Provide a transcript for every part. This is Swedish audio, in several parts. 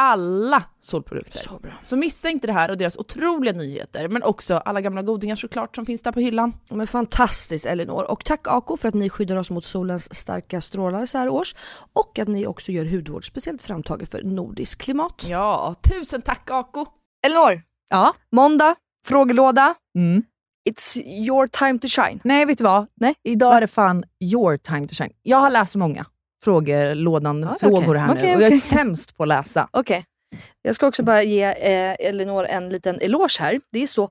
Alla solprodukter. Så bra. Så missa inte det här och deras otroliga nyheter, men också alla gamla godingar såklart som finns där på hyllan. Men fantastiskt Elinor. Och tack Ako för att ni skyddar oss mot solens starka strålar så här års. Och att ni också gör hudvård speciellt framtaget för nordiskt klimat. Ja, tusen tack Aco! Elinor, Ja. måndag, frågelåda. Mm. It's your time to shine. Nej, vet du vad? Nej. Idag är det fan your time to shine. Jag har läst många frågelådan, Ja, frågor okej. här nu Okej, och jag är sämst på att läsa. Okej. Jag ska också bara ge eh, Elinor en liten eloge här. Det är så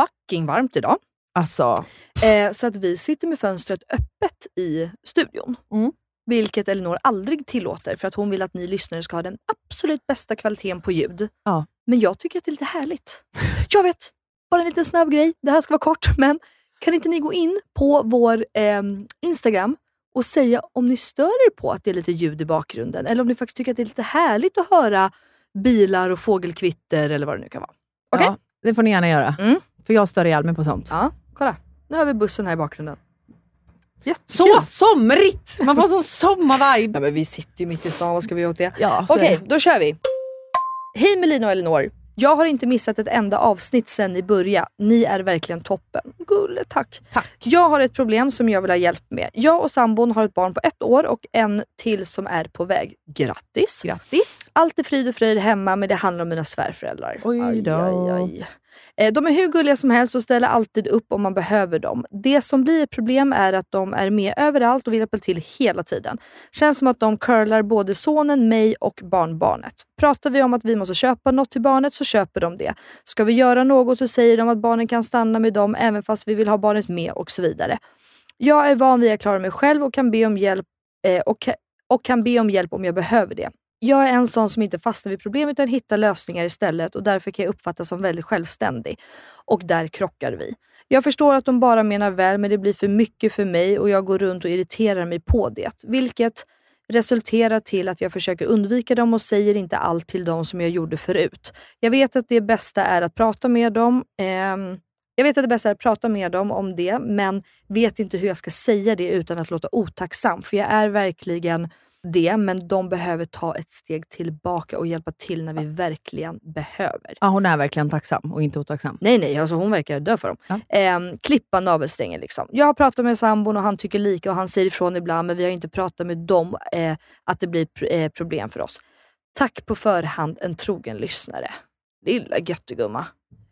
fucking varmt idag. Alltså, Eh, så att vi sitter med fönstret öppet i studion. Mm. Vilket Elinor aldrig tillåter för att hon vill att ni lyssnare ska ha den absolut bästa kvaliteten på ljud. Ja. Men jag tycker att det är lite härligt. Jag vet, bara en liten snabb grej. Det här ska vara kort, men kan inte ni gå in på vår eh, Instagram och säga om ni stör er på att det är lite ljud i bakgrunden eller om ni faktiskt tycker att det är lite härligt att höra bilar och fågelkvitter eller vad det nu kan vara. Okej? ja, det får ni gärna göra. Mm. För jag stör ihjäl mig på sånt. Ja, kolla. Nu har vi bussen här i bakgrunden. Så Jättekul. somrigt! Man får sån sommarvibe. Ja, men vi sitter ju mitt i stan, vad ska vi göra åt det? Ja, så Okej, det. då kör vi. Hej Melina och Elinor. Jag har inte missat ett enda avsnitt sen ni började. Ni är verkligen toppen. Gulle, tack. Tack. Jag har ett problem som jag vill ha hjälp med. Jag och sambon har ett barn på ett år och en till som är på väg. Grattis! Grattis! Allt är frid och fröjd hemma men det handlar om mina svärföräldrar. Oj då. Aj, aj, aj. Eh, de är hur gulliga som helst och ställer alltid upp om man behöver dem. Det som blir ett problem är att de är med överallt och vill hjälpa till hela tiden. Känns som att de curlar både sonen, mig och barnbarnet. Pratar vi om att vi måste köpa något till barnet så köper de det. Ska vi göra något så säger de att barnen kan stanna med dem även fast vi vill ha barnet med och så vidare. Jag är van vid att klara mig själv och kan be om hjälp, eh, och, och kan be om hjälp om jag behöver det. Jag är en sån som inte fastnar vid problem utan hittar lösningar istället och därför kan jag uppfattas som väldigt självständig. Och där krockar vi. Jag förstår att de bara menar väl men det blir för mycket för mig och jag går runt och irriterar mig på det. Vilket resulterar till att jag försöker undvika dem och säger inte allt till dem som jag gjorde förut. Jag vet att det bästa är att prata med dem. ehm, jag vet att det bästa är att prata med dem om det, men vet inte hur jag ska säga det utan att låta otacksam. För jag är verkligen det, men de behöver ta ett steg tillbaka och hjälpa till när vi verkligen behöver. Ja, hon är verkligen tacksam och inte otacksam. Nej, nej, alltså hon verkar dö för dem. Ja. Ehm, klippa navelsträngen liksom. Jag har pratat med sambon och han tycker lika och han säger ifrån ibland, men vi har inte pratat med dem eh, att det blir pr- eh, problem för oss. Tack på förhand, en trogen lyssnare. Lilla göttegumma.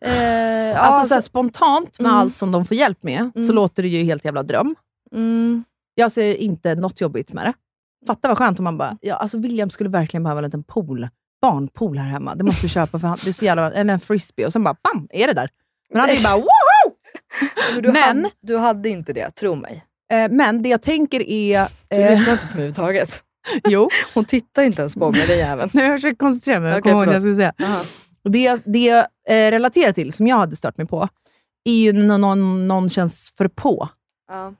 Eh, ja, alltså, så alltså- spontant med Mm. allt som de får hjälp med, så Mm. låter det ju helt jävla dröm. mm, Jag ser inte något jobbigt med det. Fatta vad skönt om man bara, ja, alltså William skulle verkligen behöva en liten pool, barnpool här hemma. Det måste vi köpa för han, det är så jävla, eller en frisbee. Och sen bara, bam, är det där. Men han är bara, woho! men du, Men- hade, du hade inte det, tro mig. Eh, men det jag tänker är... Du Eh, lyssnar inte på mig överhuvudtaget. jo, Hon tittar inte ens på mig, den jäveln. nu jag försöker koncentrera mig. Vad jag skulle säga. Aha. Och det det jag eh, relaterar till, som jag hade stört mig på, är ju när någon, någon känns för på. Ja.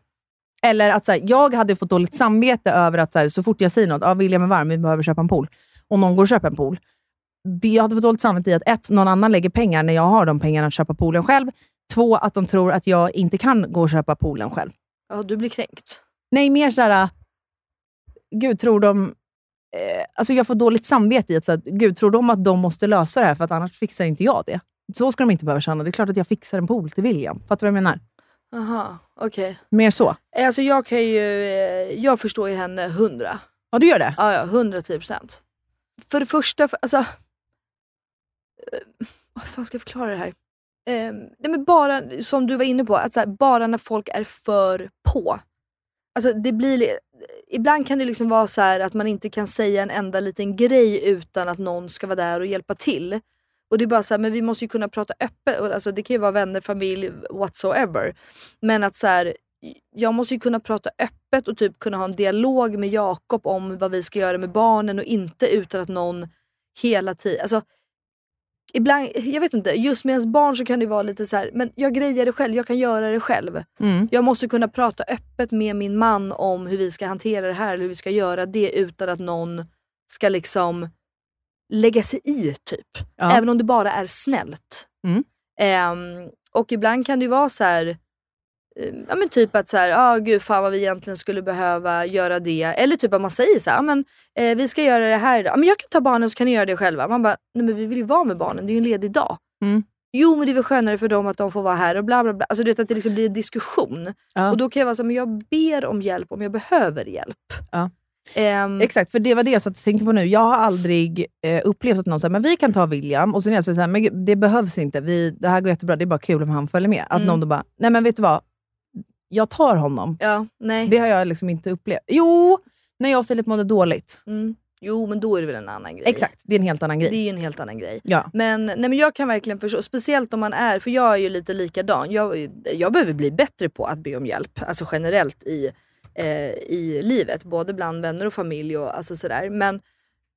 Eller att så här, jag hade fått dåligt samvete över att så, här, så fort jag säger något, ah, William är varm, vi behöver köpa en pool, och någon går och köper en pool. Det jag hade fått dåligt samvete i att ett, någon annan lägger pengar när jag har de pengarna att köpa poolen själv. Två, att de tror att jag inte kan gå och köpa poolen själv. ja, du blir kränkt. Nej, mer såhär, gud tror de... Eh, alltså jag får dåligt samvete i att, så här, gud tror de att de måste lösa det här för att annars fixar inte jag det. Så ska de inte behöva känna. Det är klart att jag fixar en pool till William. Fattar du vad jag menar? Aha, okej. Mer så. Alltså jag kan ju, eh, jag förstår ju henne hundra. Ja, du gör det? Ja, ja, 110 procent. För det första, för, alltså... eh, Hur fan ska jag förklara det här? Eh, nej men bara, som du var inne på, att här, bara när folk är för på. Alltså det blir, li- ibland kan det liksom vara så här att man inte kan säga en enda liten grej utan att någon ska vara där och hjälpa till. Och det är bara så här, men vi måste ju kunna prata öppet. Alltså det kan ju vara vänner, familj, whatsoever. Men att så här, jag måste ju kunna prata öppet och typ kunna ha en dialog med Jakob om vad vi ska göra med barnen och inte utan att någon hela tiden... Alltså, ibland, jag vet inte, just med ens barn så kan det vara lite så här, men jag grejer det själv, jag kan göra det själv. Mm. Jag måste kunna prata öppet med min man om hur vi ska hantera det här eller hur vi ska göra det utan att någon ska liksom lägga sig i typ. Ja. Även om det bara är snällt. Mm. Ehm, och ibland kan det ju vara så här, eh, ja men typ att så här, ah, gud fan vad vi egentligen skulle behöva göra det. Eller typ att man säger så här, ah, men, eh, vi ska göra det här idag. Ah, men jag kan ta barnen så kan ni göra det själva. Man bara, nej men vi vill ju vara med barnen, det är ju en ledig dag. Mm. Jo men det är väl skönare för dem att de får vara här och bla bla bla. Alltså du vet att det liksom blir en diskussion. Ja. Och då kan jag vara så här, men jag ber om hjälp om jag behöver hjälp. Ja. Ehm, Exakt, för det var det jag satt och tänkte på nu. Jag har aldrig eh, upplevt att någon säger men vi kan ta William, och sen är jag så här, men det behövs inte. Vi, det här går jättebra, det är bara kul om han följer med. Att Mm. någon då bara, nej men vet du vad? Jag tar honom. ja, nej. Det har jag liksom inte upplevt. Jo, när jag och Filip mådde dåligt. Mm. Jo men då är det väl en annan grej. Exakt, det är en helt annan grej. Det är en helt annan grej. Ja. Men, nej, men jag kan verkligen förstå, speciellt om man är, för jag är ju lite likadan. Jag, jag behöver bli bättre på att be om hjälp, alltså generellt i, eh, i livet. Både bland vänner och familj och alltså sådär. Men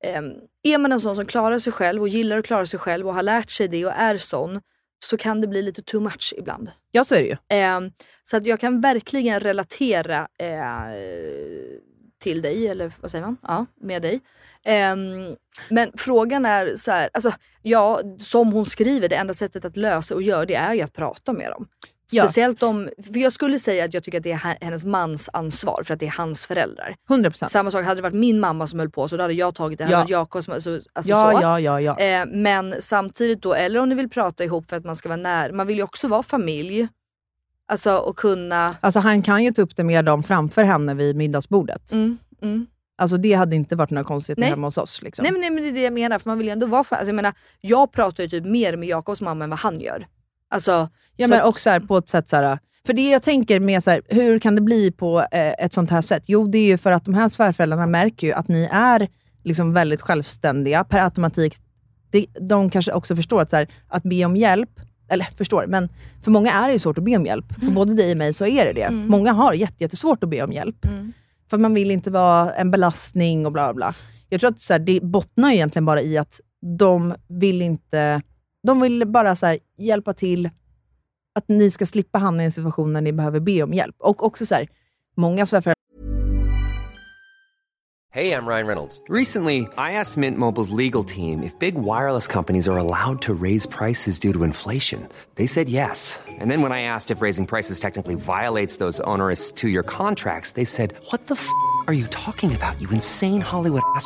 ehm, är man en sån som klarar sig själv och gillar att klara sig själv och har lärt sig det och är sån, så kan det bli lite too much ibland. ja, så är det ju. Ehm, så att jag kan verkligen relatera eh, till dig, eller vad säger man? Ja, med dig. Ehm, men frågan är så här, alltså, ja, som hon skriver, det enda sättet att lösa och göra det är ju att prata med dem. Ja. Speciellt om, för jag skulle säga att jag tycker att det är he- hennes mans ansvar för att det är hans föräldrar. 100%. Samma sak, hade det varit min mamma som höll på så då hade jag tagit det. Hade Ja. Jakob som, alltså, alltså ja, så. ja, ja, ja. Eh, men samtidigt då, eller om ni vill prata ihop för att man ska vara nära. Man vill ju också vara familj. Alltså och kunna... Alltså han kan ju ta upp det med dem framför henne vid middagsbordet. Mm, mm. Alltså det hade inte varit några konstigheter Nej. hemma hos oss. Liksom. Nej, men, nej men det är det jag menar, för man vill ändå vara alltså, jag menar, Jag pratar ju typ mer med Jakobs mamma än vad han gör. Alltså, Ja, men att- också så här, på ett sätt så här, För det jag tänker med så här, hur kan det bli på eh, ett sånt här sätt? Jo, det är ju för att de här svärföräldrarna märker ju att ni är liksom väldigt självständiga per automatik. Det, de kanske också förstår att, så här, att be om hjälp, eller förstår, men för många är det ju svårt att be om hjälp. För både dig och mig så är det det. Många har jätte- jättesvårt att be om hjälp. Mm. För man vill inte vara en belastning och bla bla. Jag tror att så här, det bottnar egentligen bara i att de vill inte... De vill bara så här, hjälpa till att ni ska slippa hamna i en situation när ni behöver be om hjälp. Och också så här, många svärföräldrar Hey, I'm Ryan Reynolds. Recently, I asked Mint Mobile's legal team if big wireless companies are allowed to raise prices due to inflation. They said yes. And then when I asked if raising prices technically violates those onerous two year contracts, they said, What the f are you talking about, you insane Hollywood ass?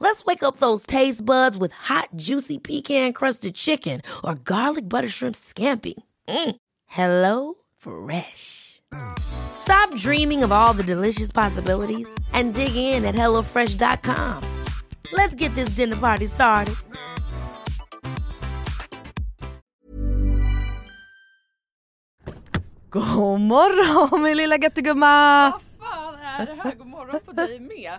Let's wake up those taste buds with hot, juicy pecan crusted chicken or garlic butter shrimp scampi. Mm. Hello Fresh. Stop dreaming of all the delicious possibilities and dig in at HelloFresh.com. Let's get this dinner party started. God morgon min lilla göttegumma! fan är det här? God morgon på dig med.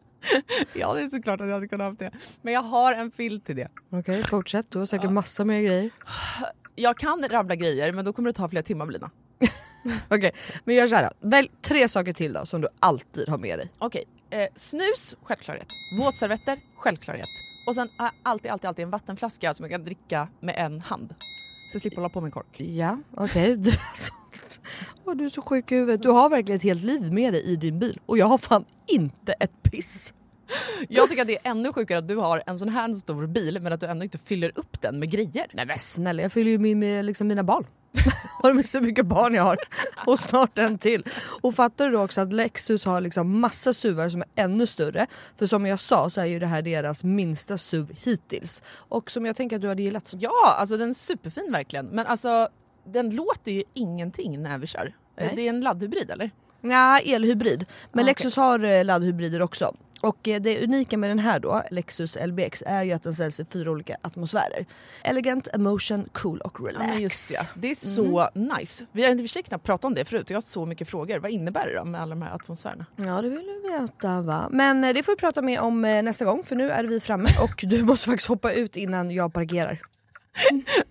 Ja, det är såklart att jag hade kunnat ha det. Men jag har en filt till det. Okej, fortsätt. Du har säkert massa mer grejer. Jag kan rabbla grejer, men då kommer det ta flera timmar Lina. Okej, men gör så här. Välj tre saker till då som du alltid har med dig. Okej, eh, snus, självklarhet. Våtservetter, självklarhet. Och sen har jag alltid, alltid, alltid en vattenflaska som jag kan dricka med en hand. Så jag slipper hålla på med en kork. Ja, okej. Åh, du är så sjuk i huvudet. Du har verkligen ett helt liv med dig i din bil och jag har fan inte ett piss. Jag tycker att det är ännu sjukare att du har en sån här stor bil men att du ändå inte fyller upp den med grejer. Nej men snälla, jag fyller ju min med liksom mina barn. har du missat hur mycket barn jag har? Och snart en till. Och fattar du då också att Lexus har liksom massa SUVar som är ännu större. För som jag sa så är ju det här deras minsta SUV hittills. Och som jag tänker att du hade gillat. Ja, alltså den är superfin verkligen. Men alltså den låter ju ingenting när vi kör. Nej. Det är en laddhybrid eller? Ja, elhybrid. Men Ah, Lexus har eh, laddhybrider också. Och eh, det unika med den här då, Lexus LBX, är ju att den säljs i fyra olika atmosfärer. Elegant, emotion, cool och relax. Ja, just ja. Det är så nice. Vi har i och för sig knappt pratat om det förut och jag har så mycket frågor. Vad innebär det då med alla de här atmosfärerna? Ja det vill du veta va. Men eh, det får vi prata mer om nästa gång för nu är vi framme och du måste faktiskt hoppa ut innan jag parkerar.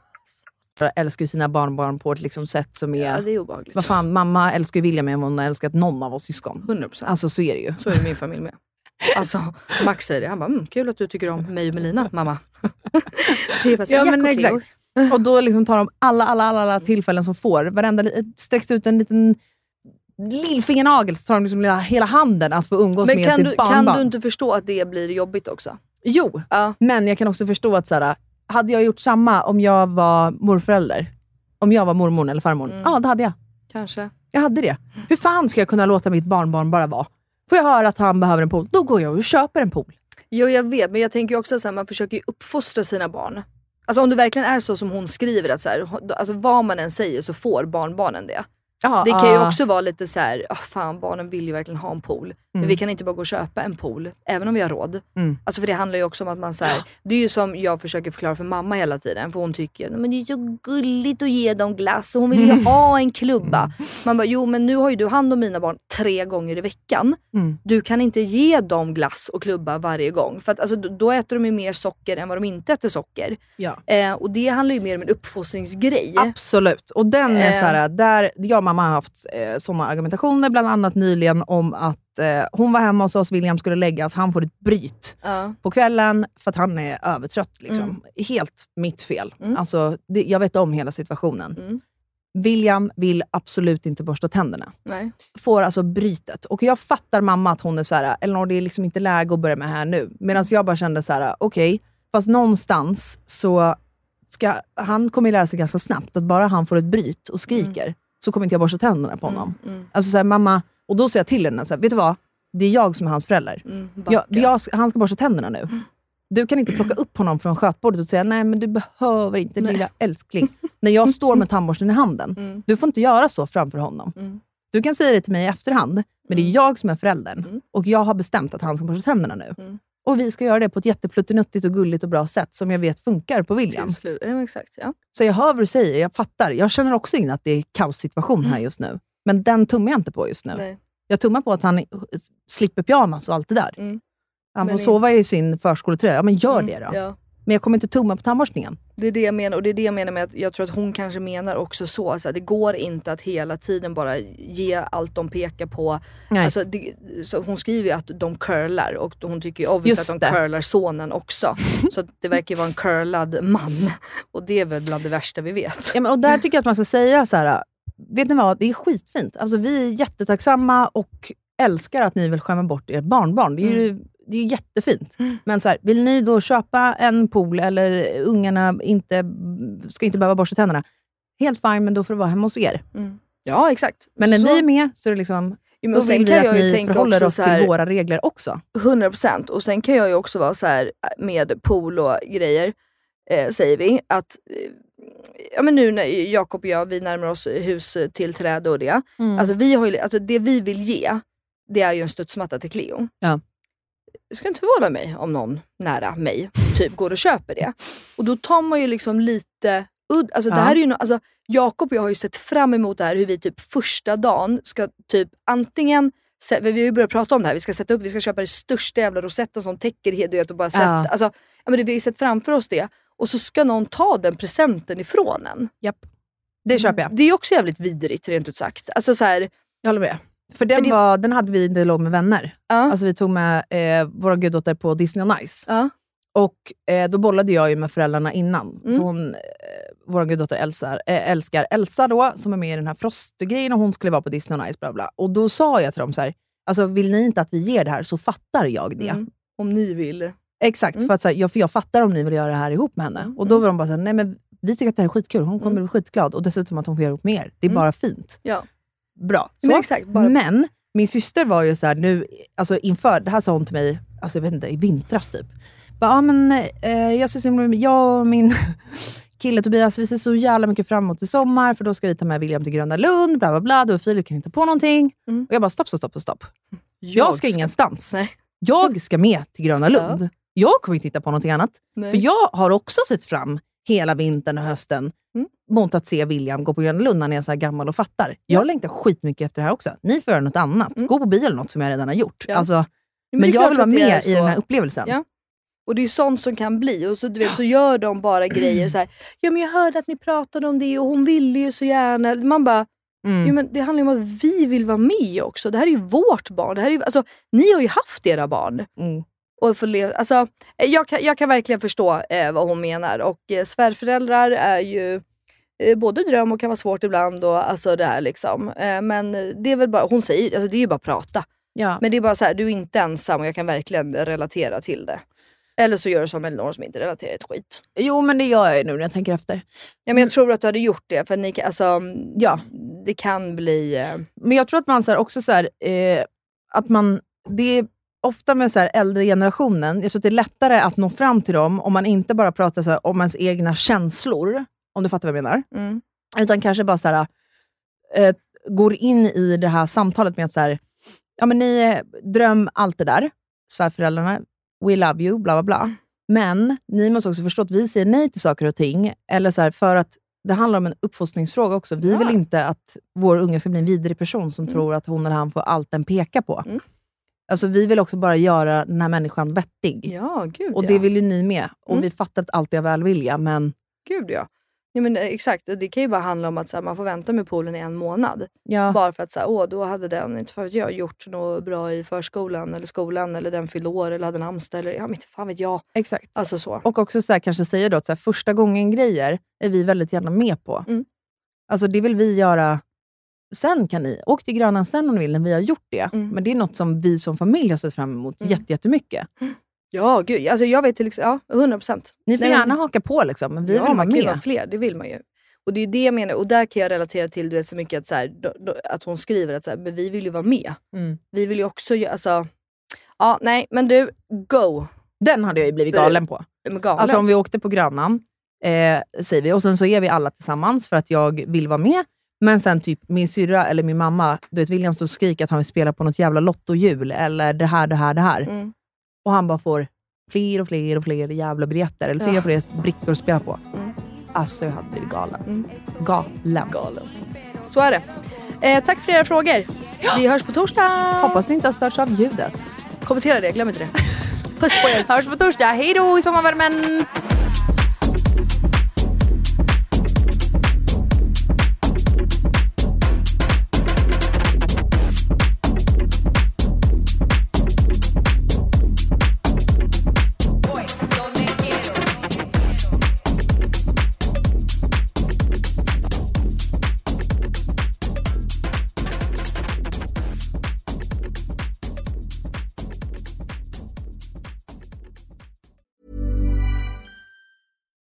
Älskar ju sina barnbarn på ett liksom sätt som är... Ja, det är obehagligt. Vad fan, mamma älskar ju William mer än hon har älskat någon av oss syskon. 100%. Alltså så är det ju. Så är det min familj med. Alltså, Max säger det. Han bara, mm, kul att du tycker om mig och Melina, mamma. det är bara så, Ja, men exakt. Och då liksom tar de alla, alla, alla, alla tillfällen som får. Varenda sträckt ut en liten lillfingernagel så tar de liksom hela- handen att få umgås Men med sitt du, barnbarn. kan du inte förstå att det blir jobbigt också? Jo, Ja. men jag kan också förstå att så här, hade jag gjort samma om jag var morförälder, om jag var mormor eller farmor, Mm. ja det hade jag. Kanske. Jag hade det. Hur fan ska jag kunna låta mitt barnbarn bara vara? Får jag höra att han behöver en pool, då går jag och köper en pool. Jo, jag vet, men jag tänker också att man försöker ju uppfostra sina barn. Alltså om det verkligen är så som hon skriver, att så här, alltså, vad man än säger så får barnbarnen det. Ja, Det kan ju ah. också vara lite så här, ah, fan barnen vill ju verkligen ha en pool. Men Mm. vi kan inte bara gå och köpa en pool, även om vi har råd. Mm. Alltså för det handlar ju också om att man så här, det är ju som jag försöker förklara för mamma hela tiden. För hon tycker, men det är så gulligt att ge dem glass och hon vill ju Mm. ha en klubba. Man bara, jo men nu har ju du hand om mina barn tre gånger i veckan. Mm. Du kan inte ge dem glass och klubba varje gång. För att alltså, då äter de ju mer socker än vad de inte äter socker. Ja. Eh, och det handlar ju mer om en uppfostringsgrej. Absolut. Och den är Eh. så här, där jag och mamma har haft eh, sådana argumentationer, bland annat nyligen om att eh, hon var hemma hos oss, William skulle läggas, han får ett bryt Ja. på kvällen för att han är övertrött. Liksom. Mm. Helt mitt fel. Mm. Alltså, det, jag vet om hela situationen. Mm. William vill absolut inte borsta tänderna. Nej. Får alltså brytet. Och jag fattar mamma att hon är så här, Elinor det är liksom inte läge att börja med här nu. Medan jag bara kände så här: okej, fast någonstans så ska, han kommer lära sig ganska snabbt att bara han får ett bryt och skriker, så kommer inte jag borsta tänderna på honom. Mm, mm, Alltså så här, mamma, och då säger jag till henne, så här, vet du vad? Det är jag som är hans förälder. mm, Jag, jag, han ska borsta tänderna nu. Du kan inte plocka upp honom från skötbordet och säga, nej men du behöver inte lilla älskling. När jag står med tandborsten i handen. Mm. Du får inte göra så framför honom. Mm. Du kan säga det till mig i efterhand, men det är Mm. jag som är föräldern. Mm. Och jag har bestämt att han ska borsta tänderna nu. Mm. Och vi ska göra det på ett jättepluttinuttigt och gulligt och bra sätt som jag vet funkar på William. Till slut. Ja, exakt, ja. Så jag hör vad du säger, jag fattar. Jag känner också in att det är kaossituation här just nu. Men den tummar jag inte på just nu. Nej. Jag tummar på att han slipper pyjamas och allt det där. Mm. Han Men får sova i sin förskoletröja. Ja, men gör Mm, det då. Ja. Men jag kommer inte tumma på tandborstningen. Det är det jag menar och det är det jag menar med att jag tror att hon kanske menar också så. så att det går inte att hela tiden bara ge allt de pekar på. Nej. Alltså, det, så hon skriver ju att de curlar och hon tycker ju obvious Just att de det. curlar sonen också. så det verkar ju vara en curlad man. Och det är väl bland det värsta vi vet. Ja, men, och där tycker jag att man ska säga så här. vet ni vad? Det är skitfint. Alltså, vi är jättetacksamma och älskar att ni vill skämma bort ert barnbarn. Det är ju, det är ju jättefint. Men så här, vill ni då köpa en pool eller ungarna inte, ska inte behöva borsta tänderna, helt fine, men då får det vara hemma hos er. Ja exakt. Men när Så- vi är med så är det liksom, men då vill vi att ni förhåller oss här- till våra regler också. 100% och sen kan jag ju också vara så här med pool och grejer, eh, säger vi, att eh, ja, men nu när Jakob och jag vi närmar oss hustillträde och det. Mm. Alltså, vi har ju, alltså det vi vill ge, det är ju en studsmatta till Cleo. Ja. Det skulle inte förvåna mig om någon nära mig typ går och köper det. Och då tar man ju liksom lite udd. Alltså, det Ja. här är ju no, alltså, Jakob och jag har ju sett fram emot det här hur vi typ första dagen ska typ antingen Vi har ju börjat prata om det här, vi ska sätta upp, vi ska köpa det största jävla rosetten som täcker helt, du vet, och bara sätta, Ja. alltså, ja, men det, Vi har ju sett framför oss det och så ska någon ta den presenten ifrån en. Japp. Det köper jag. Det är också jävligt vidrigt rent ut sagt. Alltså, så här, Jag håller med. För den, För det- var, den hade vi i dialog med vänner. ja, Alltså vi tog med eh, vår guddotter på Disney on Ice. ja, Och eh, då bollade jag ju med föräldrarna innan. Mm. För hon, eh, vår guddotter Elsa, eh, älskar Elsa då, som är med i den här Frost-grejen och hon skulle vara på Disney on Ice. Bla bla. Och då sa jag till dem så här, alltså vill ni inte att vi ger det här så fattar jag det. Mm. om ni vill. Exakt, Mm. för, att, så här, jag, för jag fattar om ni vill göra det här ihop med henne. Mm. Och då var de bara så här, nej men vi tycker att det här är skitkul, hon kommer Mm. bli skitglad. Och dessutom att hon får göra ihop med er. Det är Mm. bara fint. Ja. Bra. Så. Men exakt, bara, Men min syster var ju så här nu, alltså inför, det här sa hon till mig, alltså jag vet inte, i vintras typ. Bara, ja, men, eh, jag, ser, så himla- jag och min kille Tobias, vi ser så jävla mycket fram emot i sommar, för då ska vi ta med William till Gröna Lund, bla bla bla, då Filip kan hitta på någonting. Mm. Och jag bara, stopp, stopp, stopp, stopp. Jag ska ingenstans. Nej. Jag ska med till Gröna Lund. Jag kommer inte hitta på någonting annat. Nej. För jag har också sett fram hela vintern och hösten Mm. mot att se William gå på Gröna Lund när han är så här gammal och fattar. Jag längtar skitmycket efter det här också. Ni får göra något annat. Mm. Gå på bio eller något som jag redan har gjort. Ja. Alltså, men är jag vill vara med i den här upplevelsen. Ja. Och det är sånt som kan bli. Och så, du vet, så gör de bara grejer så här. Ja men jag hörde att ni pratade om det och hon ville ju så gärna. Man bara, Mm. jo, men det handlar ju om att vi vill vara med också. Det här är ju vårt barn. Det här är ju, alltså, ni har ju haft era barn. Mm. Och få leva, alltså, eh, jag, kan, jag kan verkligen förstå eh, vad hon menar. Och eh, svärföräldrar är ju eh, både dröm och kan vara svårt ibland. Och, alltså, det här, liksom. eh, men det är väl bara, hon säger alltså, det är ju bara prata. Ja. Men det är bara så här, du är inte ensam och jag kan verkligen relatera till det. Eller så gör du som Elinor som inte relaterar ett skit. Jo, men det gör jag ju nu när jag tänker efter. Ja, men jag tror att du hade gjort det, för ni, alltså, Ja. det kan bli... Men jag tror att man så här, också så här, eh, att man, det ofta med så här, äldre generationen, jag tror att det är lättare att nå fram till dem om man inte bara pratar så om ens egna känslor, om du fattar vad jag menar. mm, Utan kanske bara så här, eh, går in i det här samtalet med att så här, ja men ni, dröm allt det där, svärföräldrarna, we love you, bla bla bla. Men ni måste också förstå att vi säger nej till saker och ting, eller så här, för att det handlar om en uppfostringsfråga också. Vi Ja. vill inte att vår unge ska bli en vidrig person som Mm. tror att hon eller han får allt den pekar på. Mm. Alltså, vi vill också bara göra den här människan vettig. ja, gud Och ja. det vill ju ni med. Och Mm. vi fattar att allt är välvilja, men Gud ja. ja men, eh, exakt, det kan ju bara handla om att så här, man får vänta med poolen i en månad. ja. Bara för att så här, åh, då hade den, inte för att jag, gjort något bra i förskolan eller skolan eller den fyllde år eller hade namnsdag eller ja, inte fan vet jag. exakt. Alltså så. Och också så här, kanske säga då att så första gången-grejer är vi väldigt gärna med på. Mm. Alltså det vill vi göra. Sen kan ni, åk till Grönan sen om ni vill, när vi har gjort det. Mm. Men det är något som vi som familj har sett fram emot Mm. jätte, jättemycket. Ja, gud. Alltså, jag vet till exempel, ja, 100 procent. Ni får gärna haka på, liksom, men vi ja, vill vara med. vara fler, det vill man ju. Och det är det jag menar, och där kan jag relatera till du vet, så mycket att, så här, då, då, att hon skriver att så här, men vi vill ju vara med. Mm. Vi vill ju också alltså, ja nej men du, go! Den hade jag ju blivit galen på. Men galen. Alltså om vi åkte på Grönan, eh, säger vi, och sen så är vi alla tillsammans för att jag vill vara med. Men sen typ min syrra eller min mamma, du vet William står och skriker att han vill spela på något jävla lottohjul eller det här, det här, det här. Mm. Och han bara får fler och fler och fler jävla biljetter, eller fler Ja. och fler brickor att spela på. Mm. Alltså jag hade blivit galen. Mm. Galen. Galen. Så är det. Eh, tack för era frågor. Vi hörs på torsdag. Hoppas ni inte har störts av ljudet. Kommentera det, glöm inte det. Puss på er. Hörs på torsdag. Hej då i sommarvärmen!